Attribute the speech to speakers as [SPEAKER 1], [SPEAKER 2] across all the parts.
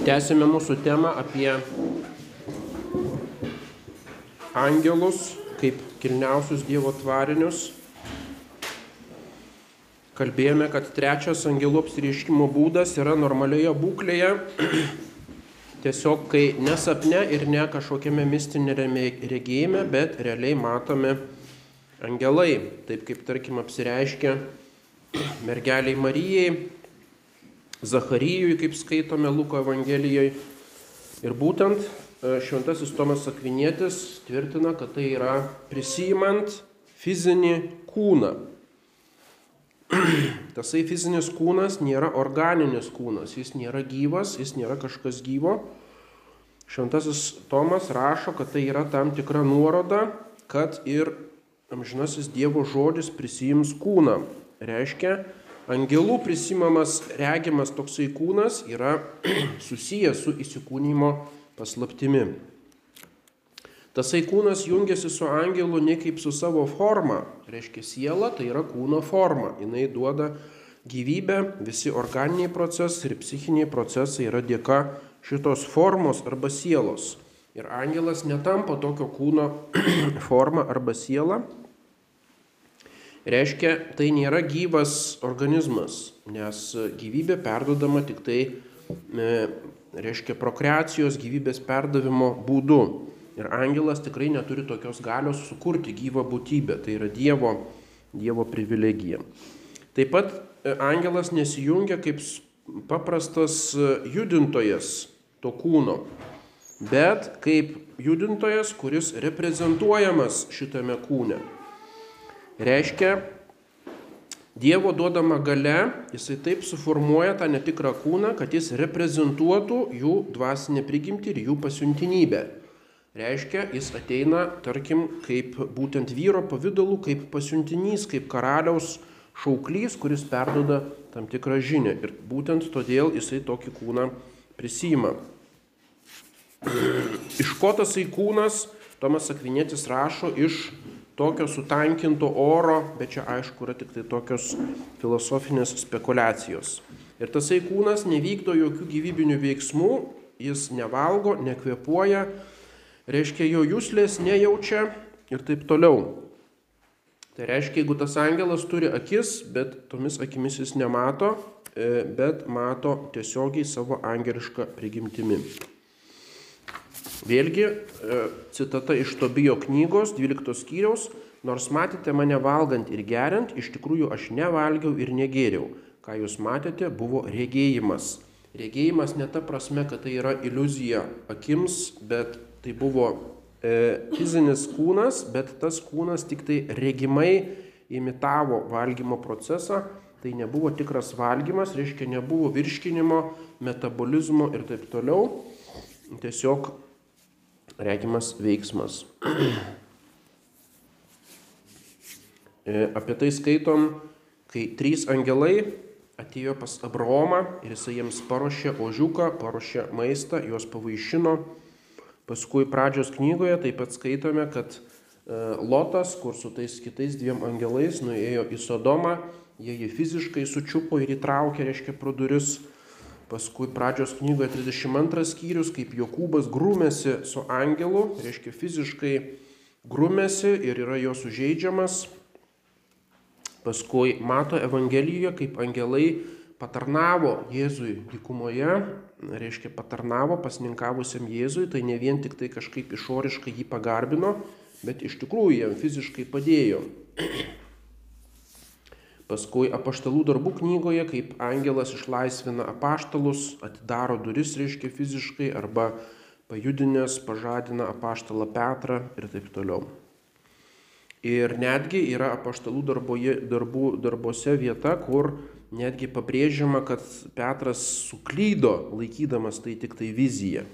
[SPEAKER 1] Tęsime mūsų temą apie angelus kaip kilniausius Dievo tvarinius. Kalbėjome, kad trečias angelų apsireiškimo būdas yra normalioje būklėje, tiesiog kai nesapne ir ne kažkokiame mistinėme regėjime, bet realiai matome angelai, taip kaip tarkim apsireiškia mergeliai Marijai, Zacharyjui, kaip skaitome Luko Evangelijoje. Ir būtent e, šventasis Tomas Akvinėtis tvirtina, kad tai yra prisijimant fizinį kūną. Tasai fizinis kūnas nėra organinis kūnas, jis nėra gyvas, jis nėra kažkas gyvo. Šventasis Tomas rašo, kad tai yra tam tikra nuoroda, kad ir amžinasis Dievo žodis prisijims kūną. Reiškia, Angelų prisimamas regimas toksai kūnas yra susijęs su įsikūnymo paslaptimi. Tasai kūnas jungiasi su angelu ne kaip su savo forma, reiškia siela tai yra kūno forma, jinai duoda gyvybę, visi organiniai procesai ir psichiniai procesai yra dėka šitos formos arba sielos. Ir angelas netampa tokio kūno forma arba siela, reiškia, tai nėra gyvas organizmas, nes gyvybė perdodama tik tai, e, reiškia, prokreacijos gyvybės perdavimo būdu. Ir angelas tikrai neturi tokios galios sukurti gyvą būtybę, tai yra Dievo, dievo privilegija. Taip pat e, angelas nesijungia kaip paprastas e, judintojas to kūno, bet kaip judintojas, kuris reprezentuojamas šitame kūne. Reiškia, Dievo duodama gale, jisai taip suformuoja tą netikrą kūną, kad jis reprezentuotų jų dvasinę prigimtį ir jų pasiuntinybę. Reiškia, jis ateina, tarkim, kaip būtent vyro pavydalu, kaip pasiuntinys, kaip karaliaus šauklys, kuris perdoda tam tikrą žinią. Ir būtent todėl jisai tokį kūną prisima. Iš ko tasai kūnas, Tomas Akvinėtis rašo, iš tokio sutankinto oro, bet čia aišku yra tik tai tokios filosofinės spekulacijos. Ir tasai kūnas nevykdo jokių gyvybinių veiksmų, jis nevalgo, nekvepuoja, reiškia jo jūslės nejaučia ir taip toliau. Tai reiškia, jeigu tas angelas turi akis, bet tomis akimis jis nemato, e, bet mato tiesiogiai savo angelišką prigimtimi. Vėlgi, e, citata iš Tobijo knygos 12 skyriaus, nors matėte mane valgant ir geriant, iš tikrųjų aš nevalgiau ir negėriau. Ką jūs matėte, buvo regėjimas. Regėjimas ne ta prasme, kad tai yra iliuzija akims, bet tai buvo e, fizinis kūnas, bet tas kūnas tik tai regimai imitavo valgymo procesą. Tai nebuvo tikras valgymas, reiškia nebuvo virškinimo, metabolizmo ir taip toliau. Tiesiog regimas veiksmas. E, apie tai skaitom, kai trys angelai atėjo pas Abraomą ir jisai jiems paruošė ožiuką, paruošė maistą, juos pavaišino. Paskui pradžios knygoje taip pat skaitome, kad e, Lotas, kur su tais kitais dviem angelais nuėjo į Sodomą, jie jį fiziškai sučiupo ir įtraukė, reiškia, pro duris Paskui pradžios knygoje 32 skyrius, kaip Jokūbas grūmėsi su angelu, reiškia fiziškai grūmėsi ir yra jo sužeidžiamas. Paskui mato Evangelijoje, kaip angelai patarnavo Jėzui dykumoje, reiškia patarnavo pasninkavusiam Jėzui, tai ne vien tik tai kažkaip išoriškai jį pagarbino, bet iš tikrųjų jam fiziškai padėjo. Paskui apaštalų darbų knygoje, kaip angelas išlaisvina apaštalus, atidaro duris, reiškia fiziškai, arba pajudinės pažadina apaštalą Petrą ir taip toliau. Ir netgi yra apaštalų darboje, darbų, darbose vieta, kur netgi pabrėžiama, kad Petras suklydo laikydamas tai tik tai viziją.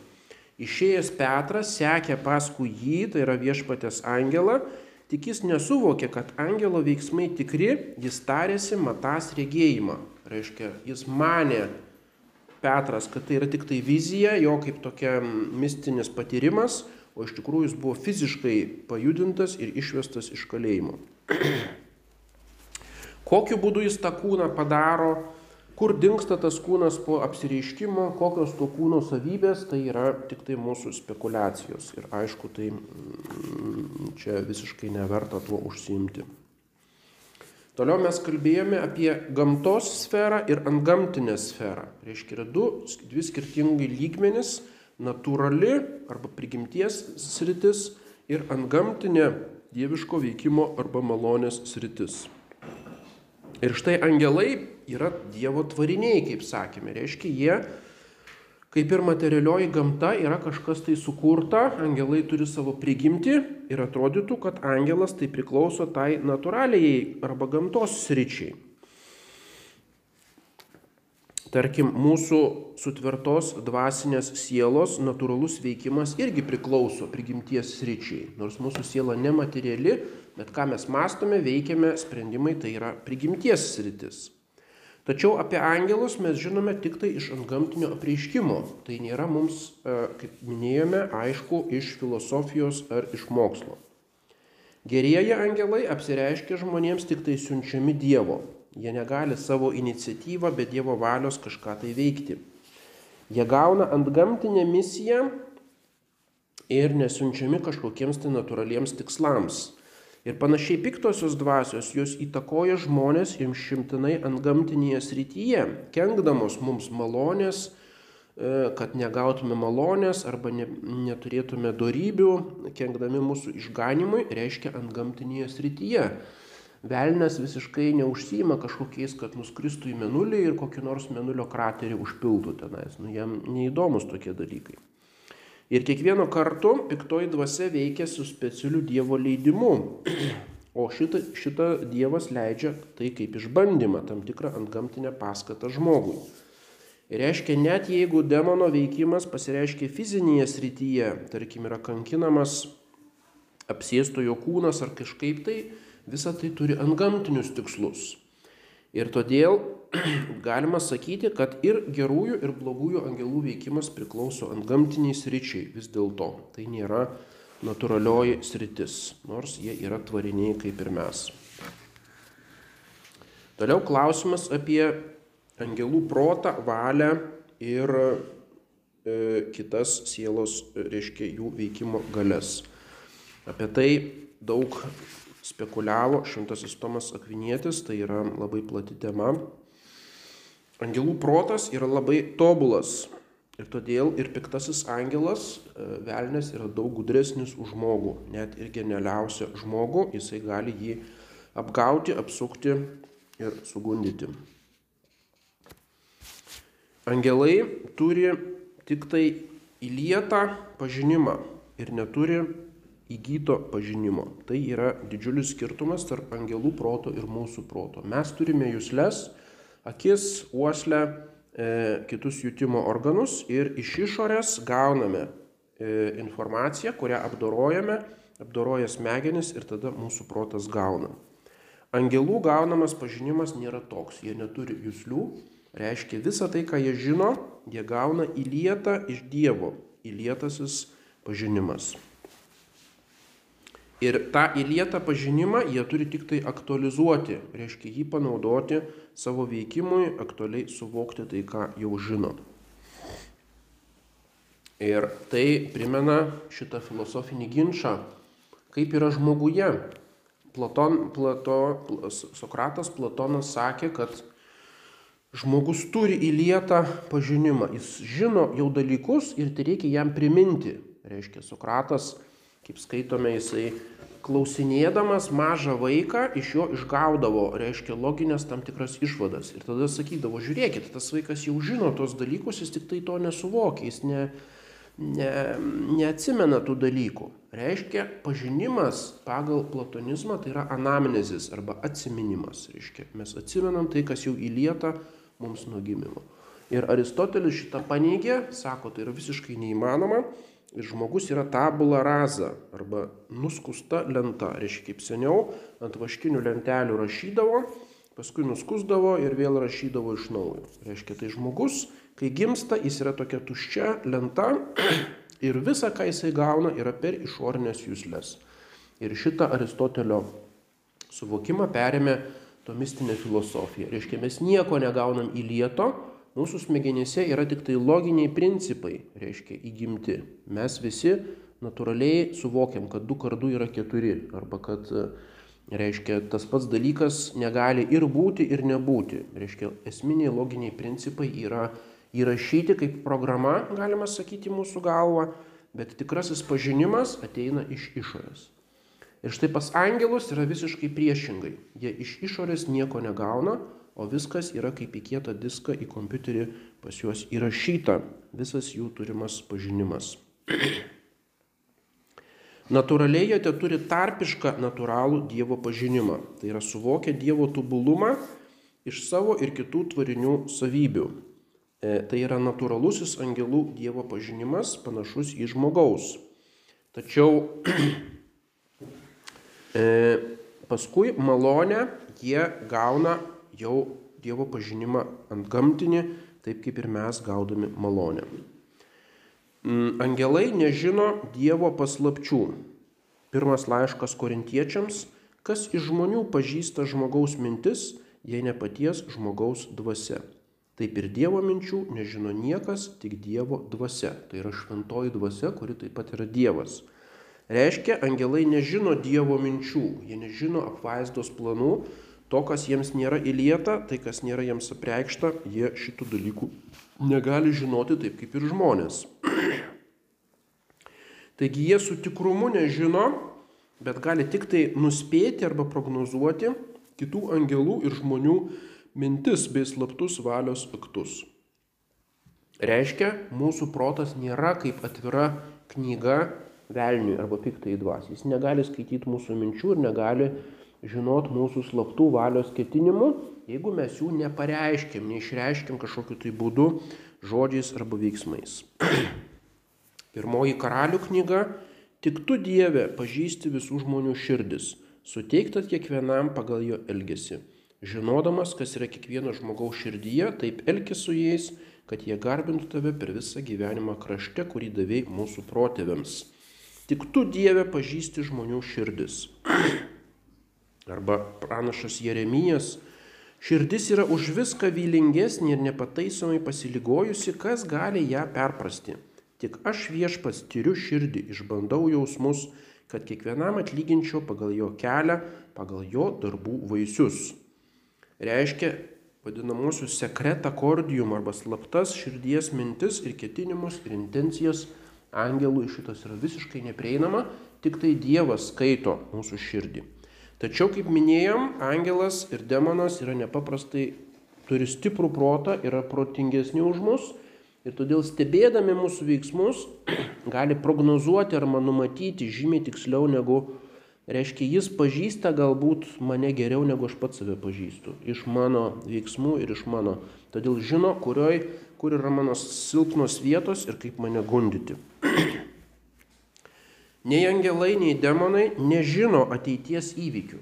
[SPEAKER 1] Išėjęs Petras sekė paskui jį, tai yra viešpatės angelą, Tik jis nesuvokė, kad angelo veiksmai tikri, jis tarėsi matas regėjimą. Reiškia, jis manė Petras, kad tai yra tik tai vizija, jo kaip tokia mistinis patyrimas, o iš tikrųjų jis buvo fiziškai pajudintas ir išvestas iš kalėjimo. Kokiu būdu jis tą kūną padaro, Kur dinksta tas kūnas po apsireiškimo, kokios to kūno savybės, tai yra tik tai mūsų spekulacijos. Ir aišku, tai mm, čia visiškai neverta tuo užsiimti. Toliau mes kalbėjome apie gamtos sferą ir antgamtinę sferą. Reiškia, yra du, dvi skirtingai lygmenis - natūrali arba prigimties sritis ir antgamtinė dieviško veikimo arba malonės sritis. Ir štai angelai yra Dievo tvariniai, kaip sakėme. Reiškia, jie, kaip ir materialioji gamta, yra kažkas tai sukurta, angelai turi savo prigimti ir atrodytų, kad angelas tai priklauso tai natūraliai arba gamtos sričiai. Tarkim, mūsų sutvertos dvasinės sielos natūralus veikimas irgi priklauso prigimties sričiai. Nors mūsų siela nemateriali, bet ką mes mastome, veikiame, sprendimai tai yra prigimties sritis. Tačiau apie angelus mes žinome tik tai iš antgamtinio apreiškimo. Tai nėra mums, e, kaip minėjome, aišku iš filosofijos ar iš mokslo. Gerieji angelai apsireiškia žmonėms tik tai siunčiami Dievo. Jie negali savo iniciatyvą be Dievo valios kažką tai veikti. Jie gauna ant gamtinę misiją ir nesunčiami kažkokiems tai natūraliems tikslams. Ir panašiai piktosios dvasios jos įtakoja žmonės imšimtinai ant gamtinėje srityje, kenkdamos mums malonės, e, kad negautume malonės arba ne, neturėtume darybių, kenkdami mūsų išganimui, reiškia ant gamtinėje srityje. Velnes visiškai neužsima kažkokiais, kad nuskristų į menulį ir kokį nors menulio kraterį užpiltų tenais. Nu, jam neįdomus tokie dalykai. Ir kiekvieno kartu piktoji dvasia veikia su specialiu Dievo leidimu. O šitą, šitą Dievas leidžia tai kaip išbandymą, tam tikrą antgamtinę paskatą žmogui. Ir reiškia, net jeigu demono veikimas pasireiškia fizinėje srityje, tarkim, yra kankinamas apsėstojo kūnas ar kažkaip tai, visa tai turi antgamtinius tikslus. Ir todėl galima sakyti, kad ir gerųjų, ir blogųjų angelų veikimas priklauso antgamtiniai sričiai vis dėlto. Tai nėra natūralioji sritis, nors jie yra tvariniai kaip ir mes. Toliau klausimas apie angelų protą, valią ir e, kitas sielos, reiškia, jų veikimo galės. Apie tai daug spekuliavo šventasis Tomas Akvinietis, tai yra labai plati tema. Angelų protas yra labai tobulas ir todėl ir piktasis angelas, e, velnės, yra daug gudresnis už žmogų, net ir genialiausią žmogų, jisai gali jį apgauti, apsukti ir sugundyti. Angelai turi tik tai įlietą pažinimą ir neturi įgyto pažinimo. Tai yra didžiulis skirtumas tarp angelų proto ir mūsų proto. Mes turime jūsles, akis, uoslę, e, kitus jutimo organus ir iš išorės gauname e, informaciją, kurią apdorojame, apdoroja smegenis ir tada mūsų protas gauna. Angelų gaunamas pažinimas nėra toks, jie neturi jūslių, reiškia visą tai, ką jie žino, jie gauna įlietą iš Dievo, įlietasis pažinimas. Ir tą įlietą pažinimą jie turi tik tai aktualizuoti, reiškia jį panaudoti savo veikimui, aktualiai suvokti tai, ką jau žino. Ir tai primena šitą filosofinį ginčą, kaip yra žmoguje. Platon, Plato, Sokratas Platonas sakė, kad žmogus turi įlietą pažinimą, jis žino jau dalykus ir tai reikia jam priminti. Reiškia, Sokratas kaip skaitome, jisai klausinėdamas mažą vaiką iš jo išgaudavo, reiškia, loginės tam tikras išvadas. Ir tada sakydavo, žiūrėkit, tas vaikas jau žino tos dalykus, jis tik tai to nesuvokia, jis ne, ne, neatsimena tų dalykų. Reiškia, pažinimas pagal platonizmą tai yra anamnezis arba atsiminimas. Reiškia, mes atsimenam tai, kas jau įlieta mums nuo gimimo. Ir Aristotelis šitą paneigė, sako, tai yra visiškai neįmanoma, Ir žmogus yra tabula raza arba nuskusta lenta. Reiškia, kaip seniau ant vaškinių lentelių rašydavo, paskui nuskusdavo ir vėl rašydavo iš naujo. Reiškia, tai žmogus, kai gimsta, jis yra tokia tuščia lenta ir visa, ką jisai gauna, yra per išorinės jūslės. Ir šitą Aristotelio suvokimą perėmė tomistinė filosofija. Reiškia, mes nieko negaunam į lieto, mūsų smegenyse yra tik tai loginiai principai, reiškia, įgimti. Mes visi natūraliai suvokiam, kad 2 kart 2 yra 4, arba kad, reiškia, tas pats dalykas negali ir būti, ir nebūti. Reiškia, esminiai loginiai principai yra įrašyti kaip programa, galima sakyti, mūsų galva, bet tikrasis pažinimas ateina iš išorės. Ir štai pas angelus yra visiškai priešingai. Jie iš išorės nieko negauna, o viskas yra kaip į kietą diską į kompiuterį pas juos įrašyta, visas jų turimas pažinimas. Natūraliai jie turi tarpišką natūralų Dievo pažinimą. Tai yra suvokia Dievo tobulumą iš savo ir kitų tvarinių savybių. E, tai yra natūralusis angelų Dievo pažinimas panašus į žmogaus. Tačiau E, paskui malonę jie gauna jau Dievo pažinimą ant gamtinį, taip kaip ir mes gaudami malonę. Mm, angelai nežino Dievo paslapčių. Pirmas laiškas korintiečiams, kas iš žmonių pažįsta žmogaus mintis, jei ne paties žmogaus dvasia. Taip ir Dievo minčių nežino niekas, tik Dievo dvasia. Tai yra šventoji dvasia, kuri taip pat yra Dievas. Reiškia, angelai nežino Dievo minčių, jie nežino apvaizdos planų, to, kas jiems nėra įlieta, tai kas nėra jiems apreikšta, jie šitų dalykų negali žinoti taip kaip ir žmonės. Taigi jie su tikrumu nežino, bet gali tik tai nuspėti arba prognozuoti kitų angelų ir žmonių mintis bei slaptus valios aktus. Reiškia, mūsų protas nėra kaip atvira knyga velniui arba piktai dvasiai. Jis negali skaityti mūsų minčių ir negali žinot mūsų slaptų valios ketinimų, jeigu mes jų nepareiškiam, neišreiškiam kažkokiu tai būdu, žodžiais arba veiksmais. Pirmoji karalių knyga - Tik tu Dieve pažįsti visų žmonių širdis, suteiktas kiekvienam pagal jo elgesį. Žinodamas, kas yra kiekvieno žmogaus širdyje, taip elkis su jais, kad jie garbintų tave per visą gyvenimą krašte, kurį davėjai mūsų protėviams. Tik tu Dieve pažįsti žmonių širdis. Arba pranašas Jeremijas. Širdis yra už viską vylingesnė ir nepataisomai pasiligojusi, kas gali ją perprasti. Tik aš viešpas tyriu širdį, išbandau jausmus, kad kiekvienam atlyginčiau pagal jo kelią, pagal jo darbų vaisius. Reiškia vadinamosius sekretą kordium arba slaptas širdies mintis ir ketinimus ir intencijas Angelui šitas yra visiškai neprieinama, tik tai Dievas skaito mūsų širdį. Tačiau, kaip minėjom, angelas ir demonas yra nepaprastai, turi stiprų protą, yra protingesni už mus ir todėl stebėdami mūsų veiksmus gali prognozuoti arba numatyti žymiai tiksliau negu, reiškia, jis pažįsta galbūt mane geriau negu aš pats save pažįstu. Iš mano veiksmų ir iš mano. Todėl žino, kurioj kur yra mano silpnos vietos ir kaip mane gundyti. Nei angelai, nei demonai nežino ateities įvykių.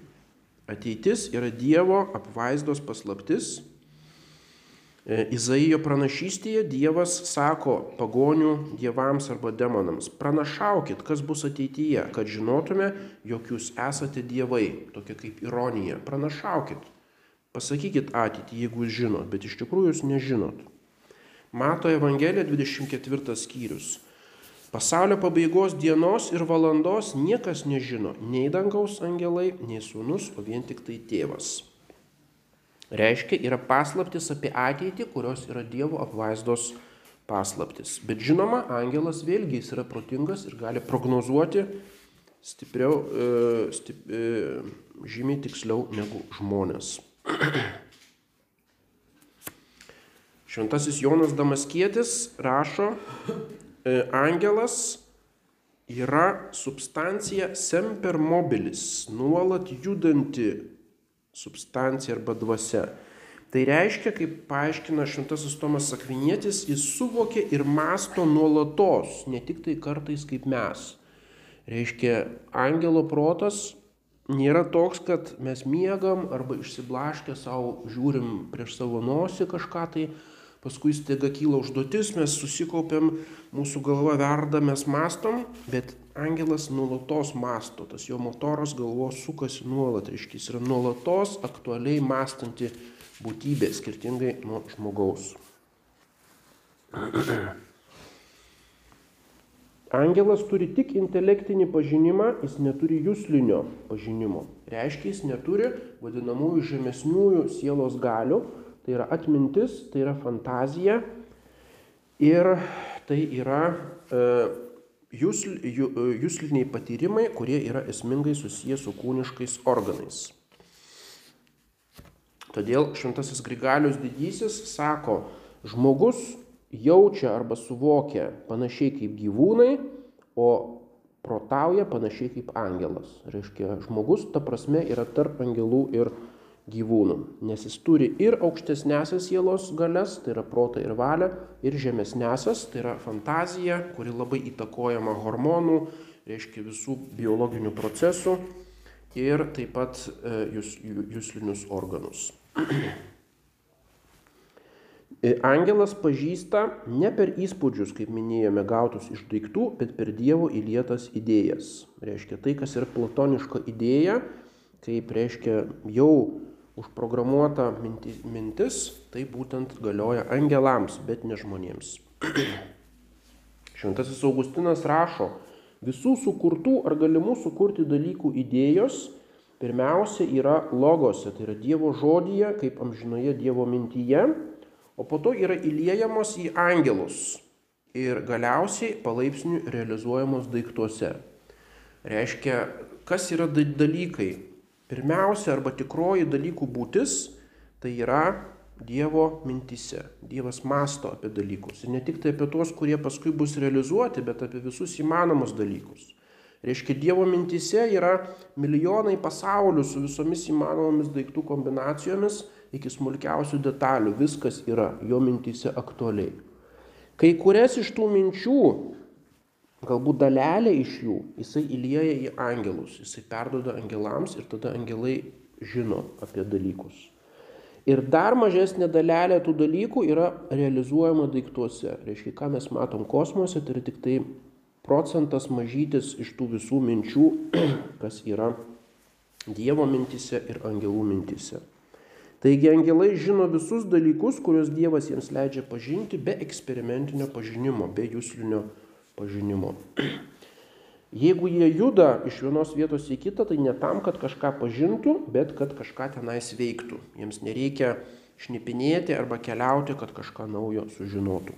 [SPEAKER 1] Ateitis yra Dievo apvaizdos paslaptis. E, Izaijo pranašystėje Dievas sako pagonių dievams arba demonams, pranašaukit, kas bus ateityje, kad žinotume, jog jūs esate dievai, tokia kaip ironija. Pranašaukit, pasakykit ateitį, jeigu jūs žinot, bet iš tikrųjų jūs nežinot. Mato Evangelija 24 skyrius. Pasaulio pabaigos dienos ir valandos niekas nežino, nei dangaus angelai, nei sūnus, o vien tik tai tėvas. Reiškia, yra paslaptis apie ateitį, kurios yra Dievo apvaizdos paslaptis. Bet žinoma, angelas vėlgi jis yra protingas ir gali prognozuoti stipriau, e, stip, e, žymiai tiksliau negu žmonės. Šventasis Jonas Damaskietis rašo, angelas yra substancija semper mobilis, nuolat judanti substancija arba dvasia. Tai reiškia, kaip paaiškina Šventasis Tomas Akvinietis, jis suvokia ir masto nuolatos, ne tik tai kartais kaip mes. Reiškia, angelo protas nėra toks, kad mes miegam arba išsiblaškę savo žiūrim prieš savo nosį kažką tai, paskui staiga kyla užduotis, mes susikaupiam, mūsų galva verda, mes mastom, bet angelas nuolatos masto, tas jo motoras galvos sukasi nuolat, reiškia, jis yra nuolatos aktualiai mąstanti būtybė, skirtingai nuo žmogaus. Angelas turi tik intelektinį pažinimą, jis neturi jūslinio pažinimo. Reiškia, jis neturi vadinamųjų žemesniųjų sielos galių, tai yra atmintis, tai yra fantazija ir tai yra e, jūsl, jų, e, jūsliniai patyrimai, kurie yra esmingai susijęs su kūniškais organais. Todėl šventasis Grigalius didysis sako, žmogus jaučia arba suvokia panašiai kaip gyvūnai, o protauja panašiai kaip angelas. Reiškia, žmogus ta prasme yra tarp angelų ir gyvūnų, nes jis turi ir aukštesnėsias sielos galias, tai yra protą ir valią, ir žemesnėsias, tai yra fantazija, kuri labai įtakojama hormonų, reiškia visų biologinių procesų ir taip pat e, jūs, jūslinius organus. E, angelas pažįsta ne per įspūdžius, kaip minėjome, gautus iš daiktų, bet per Dievo įlietas idėjas. Reiškia tai, kas yra platoniška idėja, kaip reiškia jau užprogramuota mintis, mintis, tai būtent galioja angelams, bet ne žmonėms. Šventasis Augustinas rašo, visų sukurtų ar galimų sukurti dalykų idėjos pirmiausia yra logose, tai yra Dievo žodyje, kaip amžinoje Dievo mintyje, o po to yra įliejamos į angelus ir galiausiai palaipsniui realizuojamos daiktuose. Reiškia, kas yra dalykai, Pirmiausia arba tikroji dalykų būtis tai yra Dievo mintise. Dievas masto apie dalykus. Ir ne tik tai apie tuos, kurie paskui bus realizuoti, bet apie visus įmanomus dalykus. Reiškia, Dievo mintise yra milijonai pasaulių su visomis įmanomomis daiktų kombinacijomis iki smulkiausių detalių. Viskas yra jo mintise aktualiai. Kai kurias iš tų minčių galbūt dalelė iš jų jisai įlieja į angelus, jisai perdoda angelams ir tada angelai žino apie dalykus. Ir dar mažesnė dalelė tų dalykų yra realizuojama daiktuose. Reiškia, ką mes matom kosmose, tai yra tik tai procentas mažytis iš tų visų minčių, kas yra Dievo mintise ir angelų mintise. Taigi angelai žino visus dalykus, kuriuos Dievas jiems leidžia pažinti be eksperimentinio pažinimo, be jūslinio pažinimo pažinimo. Jeigu jie juda iš vienos vietos į kitą, tai ne tam, kad kažką pažintų, bet kad kažką tenais veiktų. Jiems nereikia šnipinėti arba keliauti, kad kažką naujo sužinotų.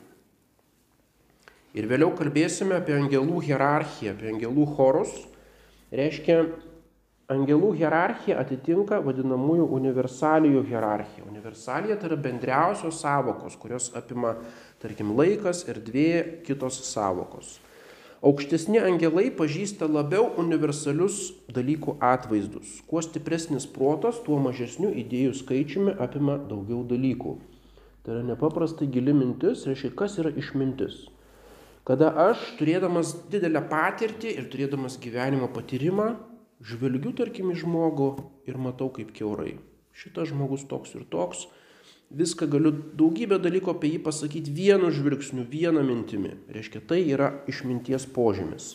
[SPEAKER 1] Ir vėliau kalbėsime apie angelų hierarchiją, apie angelų chorus. Reiškia, angelų hierarchija atitinka vadinamųjų universalijų hierarchiją. Universalija tai yra bendriausios savokos, kurios apima tarkim laikas, erdvė, kitos savokos. Aukštesni angelai pažįsta labiau universalius dalykų atvaizdus. Kuo stipresnis protas, tuo mažesnių idėjų skaičiumi apima daugiau dalykų. Tai yra nepaprastai gili mintis, reiškia, kas yra išmintis. Kada aš, turėdamas didelę patirtį ir turėdamas gyvenimo patyrimą, žvelgiu, tarkim, į žmogų ir matau kaip keurai. Šitas žmogus toks ir toks, viską galiu daugybę dalykų apie jį pasakyti vienu žvilgsniu, vieną mintimi. Reiškia, tai yra išminties požymis.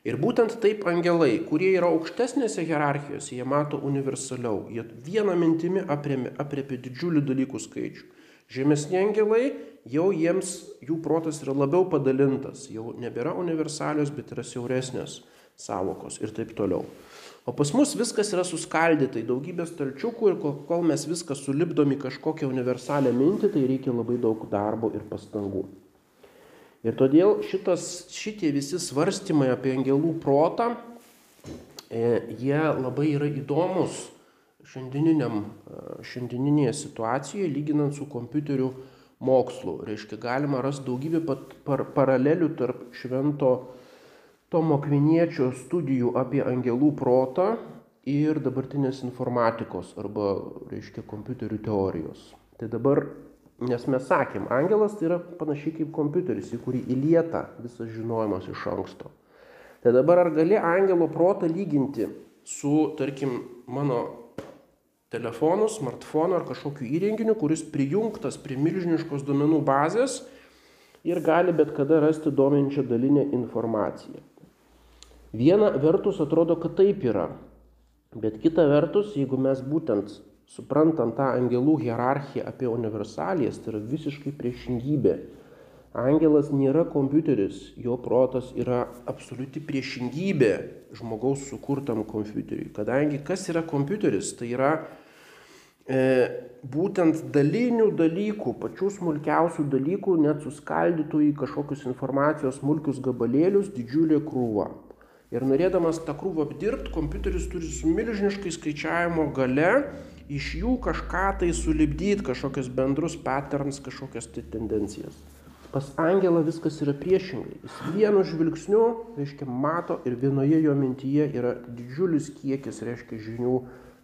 [SPEAKER 1] Ir būtent taip angelai, kurie yra aukštesnėse hierarchijose, jie mato universaliau, jie vieną mintimi apriepia didžiulį dalykų skaičių. Žemesni angelai, jau jiems jų protas yra labiau padalintas, jau nebėra universalios, bet yra siauresnės savokos ir taip toliau. O pas mus viskas yra suskaldyta į daugybę stalčiukų ir kol mes viską sulipdom į kažkokią universalią mintį, tai reikia labai daug darbo ir pastangų. Ir todėl šitas, šitie visi svarstymai apie angelų protą, e, jie labai yra įdomus e, šiandieninėje situacijoje, lyginant su kompiuterių mokslu. Reiškia, galima rasti daugybę par, paralelių tarp švento Tomo Kviniečio studijų apie angelų protą ir dabartinės informatikos arba, reiškia, kompiuterių teorijos. Tai dabar, nes mes sakėm, angelas tai yra panašiai kaip kompiuteris, į kurį įlieta visas žinojimas iš anksto. Tai dabar ar gali angelo protą lyginti su, tarkim, mano telefonu, smartfonu ar kažkokiu įrenginiu, kuris prijungtas prie milžiniškos duomenų bazės ir gali bet kada rasti dominčią dalinę informaciją. Viena vertus atrodo, kad taip yra, bet kita vertus, jeigu mes būtent suprantam tą angelų hierarchiją apie universalijas, tai yra visiškai priešingybė Angelas nėra kompiuteris, jo protas yra absoliuti priešingybė žmogaus sukurtam kompiuteriui. Kadangi kas yra kompiuteris, tai yra e, būtent dalinių dalykų, pačių smulkiausių dalykų, net suskaldytų į kažkokius informacijos smulkius gabalėlius didžiulė krūva. Ir norėdamas tą krūvą apdirbti, kompiuteris turi su milžiniškai skaičiavimo gale iš jų kažką tai sulibdyti, kažkokius bendrus patterns, kažkokias tai tendencijas. Pas angelą viskas yra priešingai. Jis vienu žvilgsniu, reiškia, mato ir vienoje jo mintyje yra didžiulis kiekis, reiškia, žinių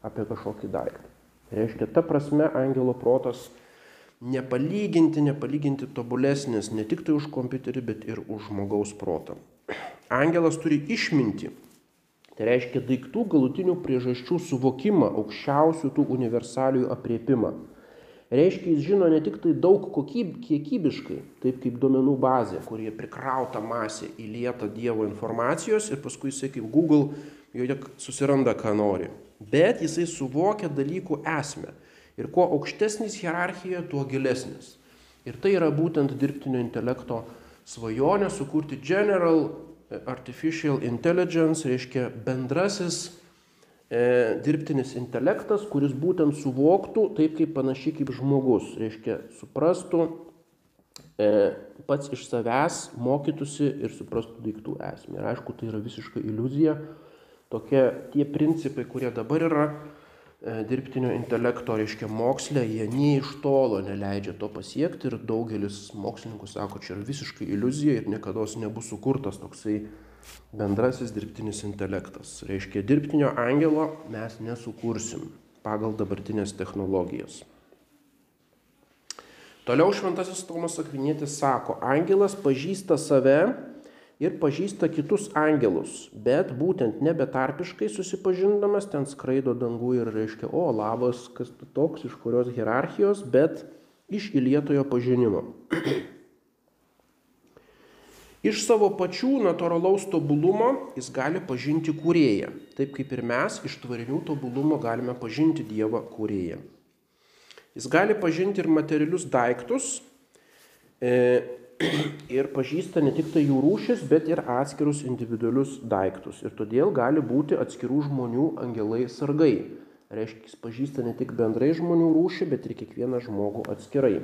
[SPEAKER 1] apie kažkokį daiktą. Reiškia, ta prasme angelo protas nepalyginti, nepalyginti tobulesnis ne tik tai už kompiuterį, bet ir už žmogaus protą. Angelas turi išminti. Tai reiškia daiktų galutinių priežasčių suvokimą, aukščiausių tų universaliųjų apriepimą. Reiškia, jis žino ne tik tai daug kokyb, kiekybiškai, taip kaip duomenų bazė, kurie prikrauta masė įlieta Dievo informacijos ir paskui jisai kaip Google joje susiranda, ką nori. Bet jisai suvokia dalykų esmę. Ir kuo aukštesnis hierarchija, tuo gilesnis. Ir tai yra būtent dirbtinio intelekto svajonė sukurti General Artificial Intelligence, reiškia bendrasis e, dirbtinis intelektas, kuris būtent suvoktų taip kaip panašiai kaip žmogus, reiškia suprastų e, pats iš savęs, mokytųsi ir suprastų daiktų esmę. Ir aišku, tai yra visiška iliuzija. Tokie tie principai, kurie dabar yra dirbtinio intelekto, reiškia mokslė, jie nie iš tolo neleidžia to pasiekti ir daugelis mokslininkų sako, čia yra visiškai iliuzija ir niekada nebus sukurtas toksai bendrasis dirbtinis intelektas. Reiškia, dirbtinio angelo mes nesukursim pagal dabartinės technologijas. Toliau šventasis Tomas Akvinėtis sako, angelas pažįsta save ir pažįsta kitus angelus, bet būtent nebetarpiškai susipažindamas ten skraido dangų ir reiškia, o labas, kas tu toks, iš kurios hierarchijos, bet iš įlietojo pažinimo. Iš savo pačių natūralaus tobulumo jis gali pažinti kūrėją, taip kaip ir mes iš tvarinių tobulumo galime pažinti Dievą kūrėją. Jis gali pažinti ir materialius daiktus e, ir pažįsta ne tik tai jų rūšis, bet ir atskirus individualius daiktus. Ir todėl gali būti atskirų žmonių angelai sargai. Reiškia, jis pažįsta ne tik bendrai žmonių rūšį, bet ir kiekvieną žmogų atskirai.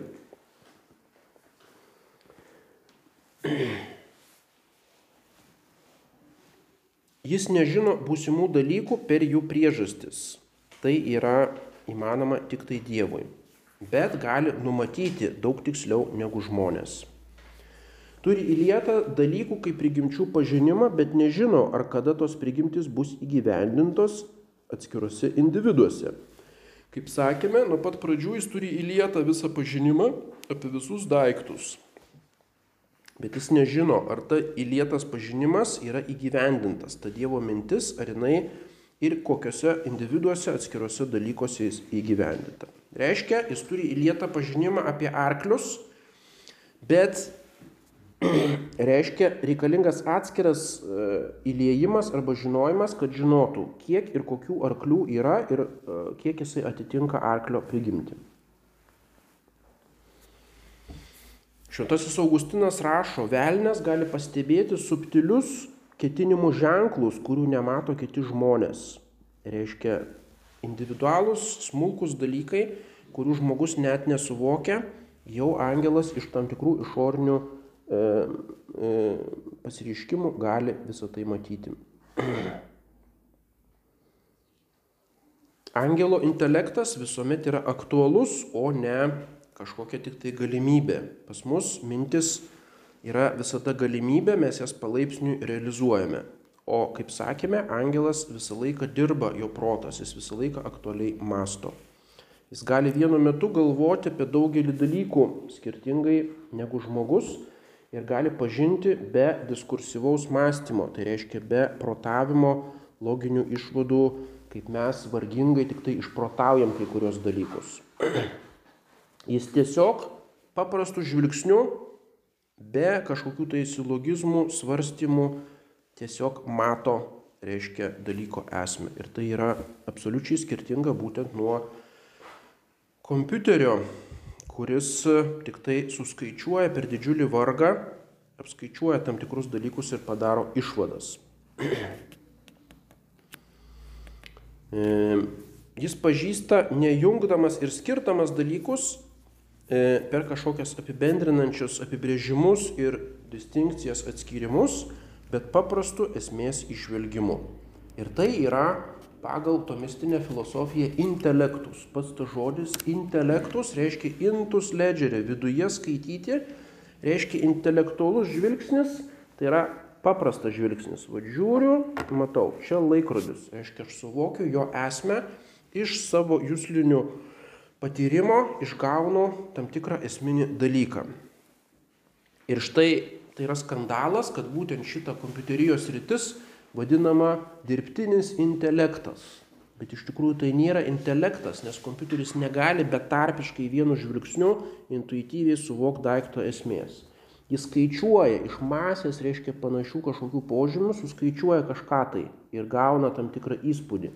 [SPEAKER 1] Jis nežino būsimų dalykų per jų priežastis. Tai yra įmanoma tik tai Dievui. Bet gali numatyti daug tiksliau negu žmonės. Turi įlietą dalykų kaip prigimčių pažinimą, bet nežino, ar kada tos prigimtis bus įgyvendintos atskiruose individuose. Kaip sakėme, nuo pat pradžių jis turi įlietą visą pažinimą apie visus daiktus. Bet jis nežino, ar ta įlietas pažinimas yra įgyvendintas, ta Dievo mintis, ar jinai ir kokiuose individuose atskiruose dalykuose jis įgyvendinta. Reiškia, jis turi įlietą pažinimą apie arklius, bet reiškia reikalingas atskiras e, įliejimas arba žinojimas, kad žinotų, kiek ir kokių arklių yra ir e, kiek jisai atitinka arklio prigimti. Šventasis Augustinas rašo, velnės gali pastebėti subtilius ketinimų ženklus, kurių nemato kiti žmonės. Reiškia, individualūs, smulkus dalykai, kurių žmogus net nesuvokia, jau angelas iš tam tikrų išorinių pasireiškimų gali visą tai matyti. Angelo intelektas visuomet yra aktualus, o ne kažkokia tik tai galimybė. Pas mus mintis yra visada galimybė, mes jas palaipsniui realizuojame. O kaip sakėme, angelas visą laiką dirba, jo protas, jis visą laiką aktualiai masto. Jis gali vienu metu galvoti apie daugelį dalykų skirtingai negu žmogus ir gali pažinti be diskursyvaus mąstymo, tai reiškia be protavimo, loginių išvadų, kaip mes vargingai tik tai išprotaujam kai kurios dalykus. Jis tiesiog paprastų žvilgsnių, be kažkokių tai silogizmų, svarstymų, tiesiog mato, reiškia, dalyko esmę. Ir tai yra absoliučiai skirtinga būtent nuo kompiuterio, kuris tik tai suskaičiuoja per didžiulį vargą, apskaičiuoja tam tikrus dalykus ir padaro išvadas. Jis pažįsta nejungdamas ir skirtamas dalykus e, per kažkokias apibendrinančius apibrėžimus ir distinkcijas atskirimus, bet paprastų esmės išvelgimu. Ir tai yra pagal tomistinę filosofiją intelektus. Pats tas žodis intelektus reiškia intus ledgerė, viduje skaityti, reiškia intelektualus žvilgsnis, tai yra paprastas žvilgsnis. Va žiūriu, matau, čia laikrodis. Reiškia, aš suvokiu jo esmę iš savo jūslinių patyrimo, išgaunu tam tikrą esminį dalyką. Ir štai tai yra skandalas, kad būtent šita kompiuterijos rytis vadinama dirbtinis intelektas. Bet iš tikrųjų tai nėra intelektas, nes kompiuteris negali betarpiškai vienu žvilgsniu intuityviai suvokti daikto esmės. Jis skaičiuoja iš masės, reiškia panašių kažkokių požymių, suskaičiuoja kažką tai ir gauna tam tikrą įspūdį.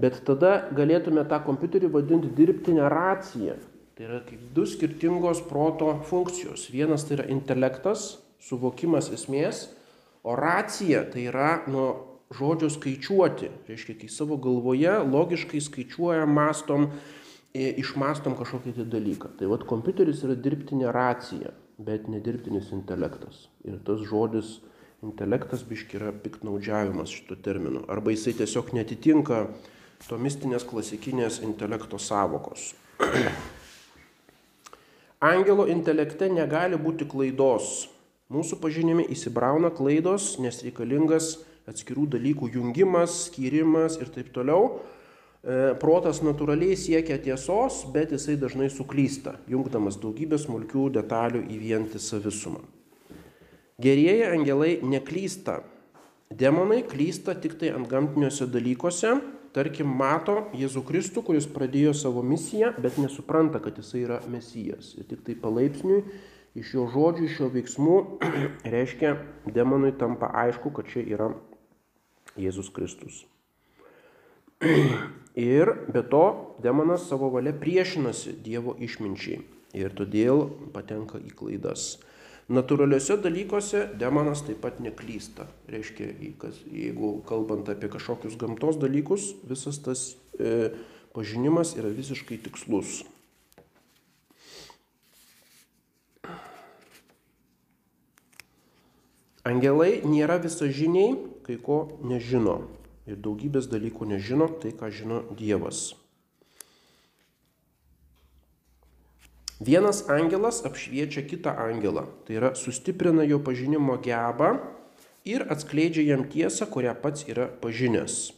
[SPEAKER 1] Bet tada galėtume tą kompiuterį vadinti dirbtinę raciją. Tai yra kaip du skirtingos proto funkcijos. Vienas tai yra intelektas, suvokimas esmės, o racija tai yra nuo žodžio skaičiuoti. Reiškia, kai savo galvoje logiškai skaičiuojam, mastom, išmastom kažkokį tai dalyką. Tai vad kompiuteris yra dirbtinė racija bet nedirbtinis intelektas. Ir tas žodis intelektas biški yra piktnaudžiavimas šito terminu. Arba jisai tiesiog netitinka tomistinės klasikinės intelekto savokos. Angelo intelekte negali būti klaidos. Mūsų pažinime įsibrauna klaidos, nes reikalingas atskirų dalykų jungimas, skyrimas ir taip toliau. E, protas natūraliai siekia tiesos, bet jisai dažnai suklysta, jungdamas daugybę smulkių detalių į vientisą visumą. Gerieji angelai neklysta. Demonai klysta tik tai ant gamtiniuose dalykuose, tarkim, mato Jėzų Kristų, kuris pradėjo savo misiją, bet nesupranta, kad jisai yra mesijas. Ir tik tai palaipsniui iš jo žodžių, iš jo veiksmų reiškia, demonui tampa aišku, kad čia yra Jėzus Kristus. Ir be to demonas savo valia priešinasi Dievo išminčiai ir todėl patenka į klaidas. Naturaliuose dalykuose demonas taip pat neklysta. Reiškia, jeigu kalbant apie kažkokius gamtos dalykus, visas tas e, pažinimas yra visiškai tikslus. Angelai nėra visažiniai, kai ko nežino ir daugybės dalykų nežino tai, ką žino Dievas. Vienas angelas apšviečia kitą angelą, tai yra sustiprina jo pažinimo gebą ir atskleidžia jam tiesą, kurią pats yra pažinęs.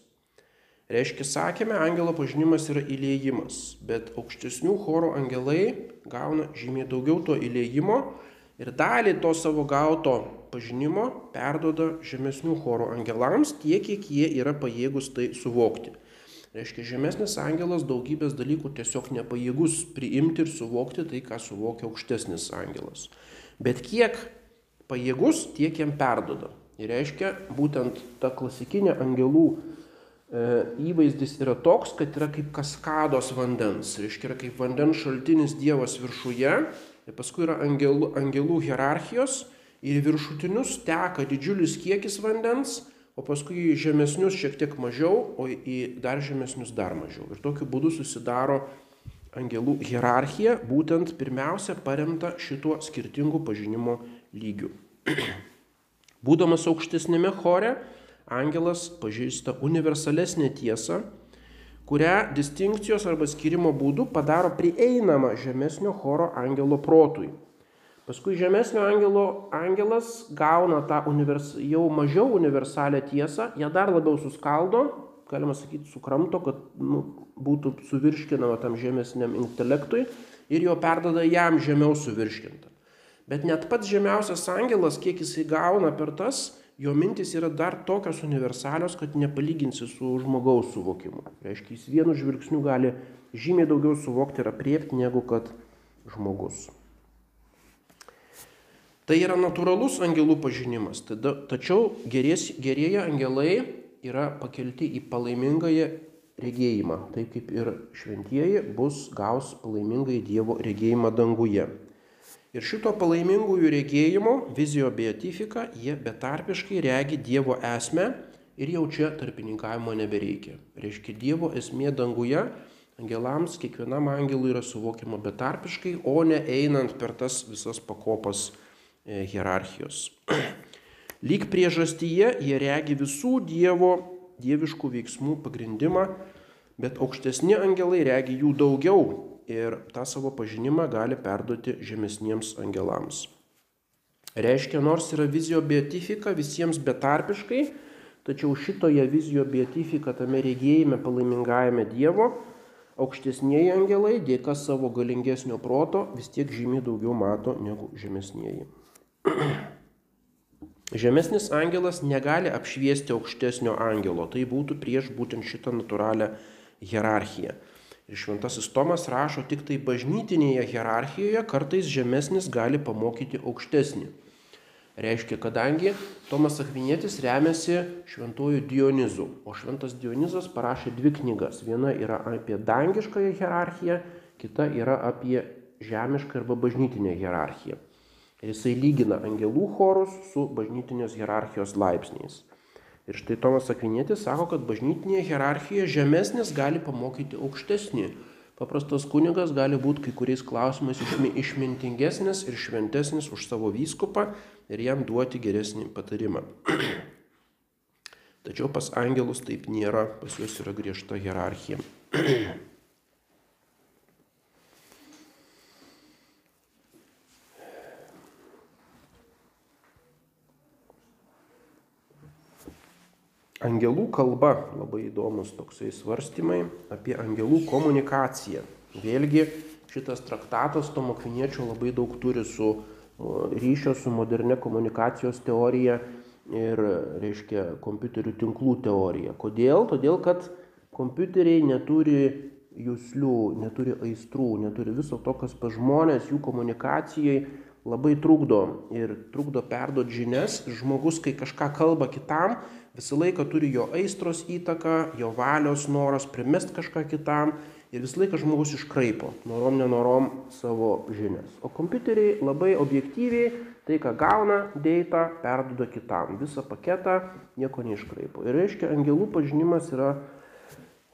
[SPEAKER 1] Reiškia, sakėme, angelo pažinimas yra įlėjimas, bet aukštesnių choro angelai gauna žymiai daugiau to įlėjimo ir dalį to savo gauto pažinimo perdoda žemesnių choro angelams tiek, kiek jie yra pajėgus tai suvokti. Reiškia, žemesnis angelas daugybės dalykų tiesiog nepajėgus priimti ir suvokti tai, ką suvokia aukštesnis angelas. Bet kiek pajėgus, tiek jam perdoda. Ir reiškia, būtent ta klasikinė angelų e, įvaizdis yra toks, kad yra kaip kaskados vandens. Reiškia, yra kaip vandens šaltinis Dievas viršuje, ir paskui yra angelų, angelų hierarchijos ir viršutinius teka didžiulis kiekis vandens, o paskui į žemesnius šiek tiek mažiau, o į dar žemesnius dar mažiau. Ir tokiu būdu susidaro angelų hierarchija, būtent pirmiausia paremta šituo skirtingu pažinimo lygiu. Būdamas aukštesnėme chore, angelas pažįsta universalesnę tiesą, kurią distinkcijos arba skirimo būdu padaro prieinamą žemesnio choro angelo protui. Paskui žemesnio angelo angelas gauna tą univers, jau mažiau universalią tiesą, ją dar labiau suskaldo, galima sakyti, sukramto, kad nu, būtų suvirškinama tam žemesniam intelektui ir jo perdada jam žemiau suvirškinta. Bet net pats žemiausias angelas, kiek jisai gauna per tas, jo mintis yra dar tokios universalios, kad nepalyginsi su žmogaus suvokimu. Reiškia, jis vienu žvilgsniu gali žymiai daugiau suvokti ir apriepti negu kad žmogus. Tai yra natūralus angelų pažinimas. Tada, tačiau gerės, gerieji angelai yra pakelti į palaimingąją regėjimą. Taip kaip ir šventieji bus gaus palaimingai Dievo regėjimą danguje. Ir šito palaimingųjų regėjimo, vizijo beatifika, jie betarpiškai regi Dievo esmę ir jau čia tarpininkavimo nebereikia. Reiškia, Dievo esmė danguje angelams, kiekvienam angelui yra suvokiama betarpiškai, o ne einant per tas visas pakopas hierarchijos. Lyg priežastyje jie regi visų Dievo dieviškų veiksmų pagrindimą, bet aukštesni angelai regi jų daugiau ir tą savo pažinimą gali perduoti žemesniems angelams. Reiškia, nors yra vizijo beatifika visiems betarpiškai, tačiau šitoje vizijo beatifika tame regėjime palaimingajame Dievo, aukštesnieji angelai dėka savo galingesnio proto vis tiek žymiai daugiau mato negu žemesnieji. Žemesnis angelas negali apšviesti aukštesnio angelo, tai būtų prieš būtent šitą natūralią hierarchiją. Ir šventasis Tomas rašo, tik tai bažnytinėje hierarchijoje kartais žemesnis gali pamokyti aukštesnį. Reiškia, kadangi Tomas Akvinėtis remiasi šventuoju Dionizu, o šventas Dionizas parašė dvi knygas. Viena yra apie dangiškąją hierarchiją, kita yra apie žemišką arba bažnytinę hierarchiją. Ir jisai lygina angelų chorus su bažnytinės hierarchijos laipsniais. Ir štai Tomas Akvinėtis sako, kad bažnytinėje hierarchijoje žemesnis gali pamokyti aukštesnį. Paprastas kunigas gali būti kai kuriais klausimais išmintingesnis ir šventesnis už savo vyskupą ir jam duoti geresnį patarimą. Tačiau pas angelus taip nėra, pas juos yra griežta hierarchija. Angelų kalba labai įdomus toksai svarstymai apie angelų komunikaciją. Vėlgi šitas traktatas Tomo Kviniečio labai daug turi su ryšio su moderne komunikacijos teorija ir, reiškia, kompiuterių tinklų teorija. Kodėl? Todėl, kad kompiuteriai neturi jūslių, neturi aistrų, neturi viso to, kas pa žmonės jų komunikacijai labai trukdo ir trukdo perduoti žinias. Žmogus, kai kažką kalba kitam, visą laiką turi jo aistros įtaką, jo valios noras primest kažką kitam ir visą laiką žmogus iškraipo, norom nenorom savo žinias. O kompiuteriai labai objektyviai tai, ką gauna, dėta, perduoda kitam. Visą paketą nieko neiškraipo. Ir reiškia, angelų pažinimas yra,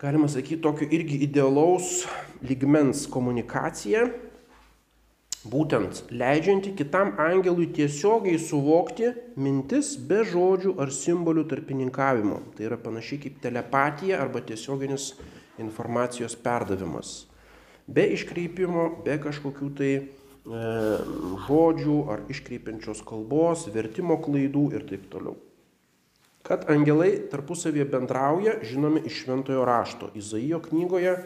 [SPEAKER 1] galima sakyti, tokio irgi idealaus ligmens komunikacija būtent leidžianti kitam angelui tiesiogiai suvokti mintis be žodžių ar simbolių tarpininkavimo. Tai yra panašiai kaip telepatija arba tiesioginis informacijos perdavimas. Be iškreipimo, be kažkokių tai e, žodžių ar iškreipiančios kalbos, vertimo klaidų ir taip toliau. Kad angelai tarpusavėje bendrauja, žinome iš šventojo rašto. Izaijo knygoje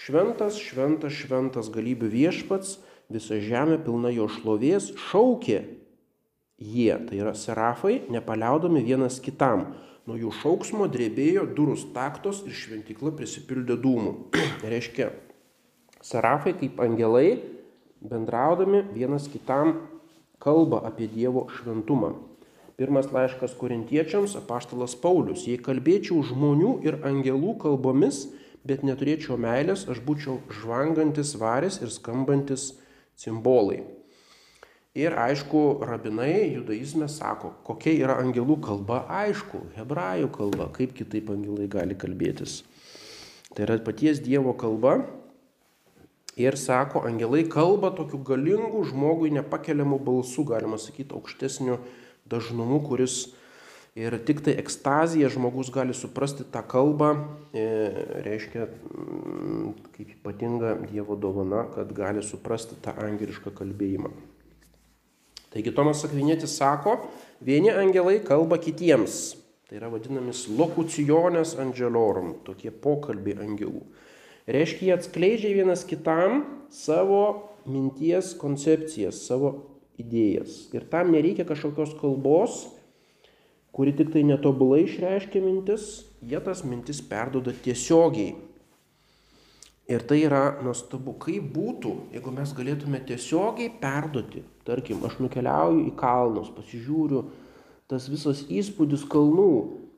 [SPEAKER 1] šventas, šventas, šventas galybių viešpats, visa žemė pilna jo šlovės, šaukė jie, tai yra serafai, nepaliaudami vienas kitam. Nuo jų šauksmo drebėjo durų staktos ir šventikla prisipildė dūmų. Reiškia, serafai kaip angelai, bendraudami vienas kitam, kalba apie Dievo šventumą. Pirmas laiškas korintiečiams, apaštalas Paulius. Jei kalbėčiau žmonių ir angelų kalbomis, bet neturėčiau meilės, aš būčiau žvangantis varis ir skambantis simbolai. Ir aišku, rabinai judaizme sako, kokia yra angelų kalba, aišku, hebrajų kalba, kaip kitaip angelai gali kalbėtis. Tai yra paties Dievo kalba. Ir sako, angelai kalba tokiu galingu žmogui nepakeliamu balsu, galima sakyti, aukštesniu dažnumu, kuris Ir tik tai ekstazija žmogus gali suprasti tą kalbą, e, reiškia mm, kaip ypatinga Dievo dovana, kad gali suprasti tą angelišką kalbėjimą. Taigi Tomas Akvinėtis sako, vieni angelai kalba kitiems. Tai yra vadinamis lokucionės angelorum, tokie pokalbiai angelų. Reiškia, jie atskleidžia vienas kitam savo minties koncepcijas, savo idėjas. Ir tam nereikia kažkokios kalbos, kuri tik tai netobulai išreiškia mintis, jie tas mintis perdoda tiesiogiai. Ir tai yra nuostabu, kaip būtų, jeigu mes galėtume tiesiogiai perduoti, tarkim, aš nukeliauju į kalnus, pasižiūriu tas visas įspūdis kalnų.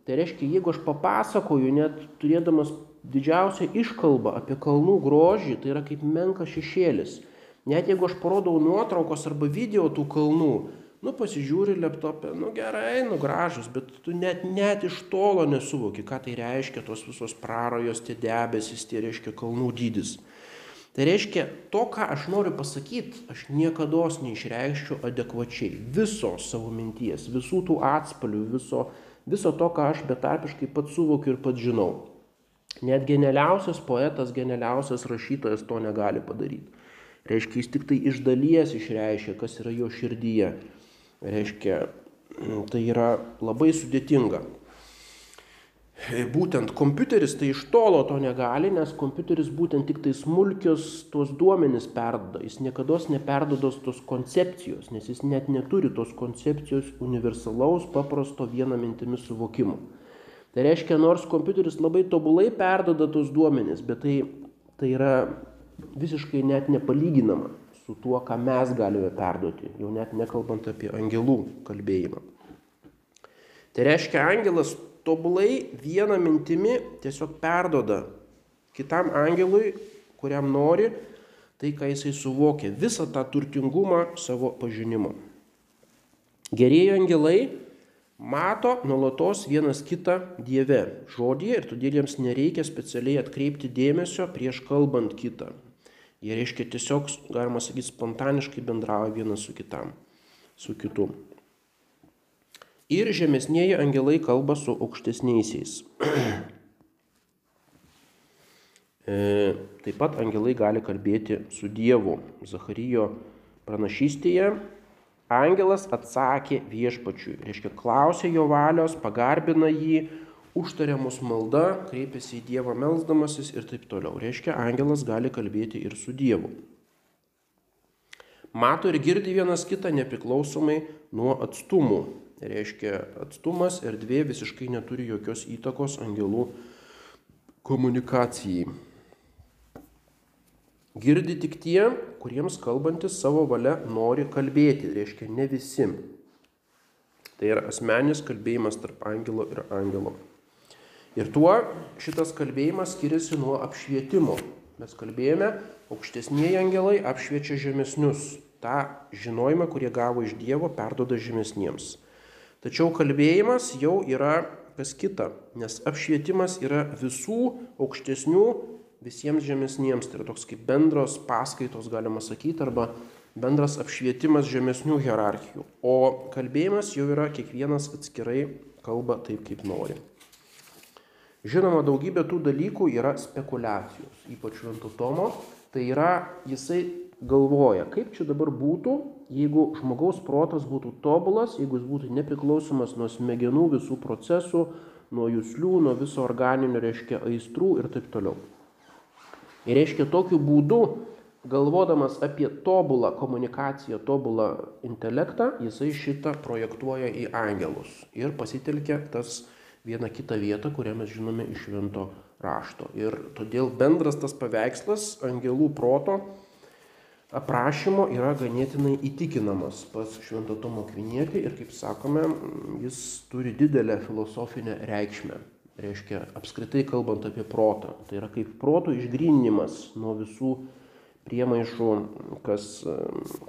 [SPEAKER 1] Tai reiškia, jeigu aš papasakoju, net turėdamas didžiausią iškalbą apie kalnų grožį, tai yra kaip menka šešėlis. Net jeigu aš parodau nuotraukos arba video tų kalnų, nu pasižiūri laptopę, nu gerai, nu gražus, bet tu net, net iš tolo nesuvoki, ką tai reiškia tos visos prarojos, tie debesis, tie reiškia kalnų dydis. Tai reiškia, to, ką aš noriu pasakyti, aš niekada neišreikščiau adekvačiai viso savo minties, visų tų atspalių, viso, viso to, ką aš betarpiškai pats suvokiu ir pats žinau. Net genialiausias poetas, genialiausias rašytojas to negali padaryti. Reiškia, jis tik tai iš dalies išreiškia, kas yra jo širdyje. Reiškia, tai yra labai sudėtinga. Būtent kompiuteris tai iš tolo to negali, nes kompiuteris būtent tik tai smulkios tuos duomenis perdoda. Jis niekada neperdodos tos koncepcijos, nes jis net neturi tos koncepcijos universalaus, paprasto vieną mintimį suvokimo. Tai reiškia, nors kompiuteris labai tobulai perdoda tos duomenis, bet tai, tai yra visiškai net nepalyginama su tuo, ką mes galime perduoti, jau net nekalbant apie angelų kalbėjimą. Tai reiškia, angelas tobulai vieną mintimi tiesiog perdoda kitam angelui, kuriam nori, tai, ką jisai suvokia, visą tą turtingumą savo pažinimo. Gerieji angelai mato nuolatos vienas kitą Dieve žodėje ir todėl jiems nereikia specialiai atkreipti dėmesio prieš kalbant kitą. Jie reiškia tiesiog, galima sakyti, spontaniškai bendrauja vienas su kitam, su kitu. Ir žemesnėji angelai kalba su aukštesniaisiais. E, taip pat angelai gali kalbėti su Dievu. Zacharyjo pranašystėje angelas atsakė viešpačiui, reiškia klausė jo valios, pagarbina jį, užtariamus malda, kreipiasi į Dievą melzdamasis ir taip toliau. Reiškia, angelas gali kalbėti ir su Dievu. Mato ir girdi vienas kitą nepriklausomai nuo atstumų. Reiškia, atstumas erdvė visiškai neturi jokios įtakos angelų komunikacijai. Girdi tik tie, kuriems kalbantis savo valia nori kalbėti, reiškia ne visi. Tai yra asmenis kalbėjimas tarp angelo ir angelo. Ir tuo šitas kalbėjimas skiriasi nuo apšvietimo. Mes kalbėjome, aukštesnieji angelai apšviečia žemesnius. Ta žinojimą, kurie gavo iš Dievo, perdoda žemesniems. Tačiau kalbėjimas jau yra kas kita, nes apšvietimas yra visų aukštesnių visiems žemesniems. Tai yra toks kaip bendros paskaitos, galima sakyti, arba bendras apšvietimas žemesnių hierarchijų. O kalbėjimas jau yra kiekvienas atskirai kalba taip, kaip nori. Žinoma, daugybė tų dalykų yra spekulacijos, ypač Švento Tomo. Tai yra, jisai galvoja, kaip čia dabar būtų, jeigu žmogaus protas būtų tobulas, jeigu jis būtų nepriklausomas nuo smegenų visų procesų, nuo jūslių, nuo viso organinio, reiškia, aistrų ir taip toliau. Ir reiškia, tokiu būdu, galvodamas apie tobulą komunikaciją, tobulą intelektą, jisai šitą projektuoja į angelus ir pasitelkia tas vieną kitą vietą, kurią mes žinome iš švento rašto. Ir todėl bendras tas paveikslas angelų proto aprašymo yra ganėtinai įtikinamas pas Švento Tomo Kvinietį ir, kaip sakome, jis turi didelę filosofinę reikšmę. Reiškia, apskritai kalbant apie protą. Tai yra kaip proto išgrinimas nuo visų priemaišų, kas,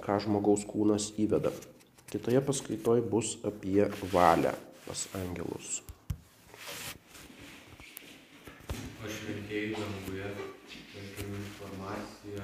[SPEAKER 1] ką žmogaus kūnas įveda. Kitoje paskaitoje bus apie valią pas angelus.
[SPEAKER 2] pašventieji danguje ir informaciją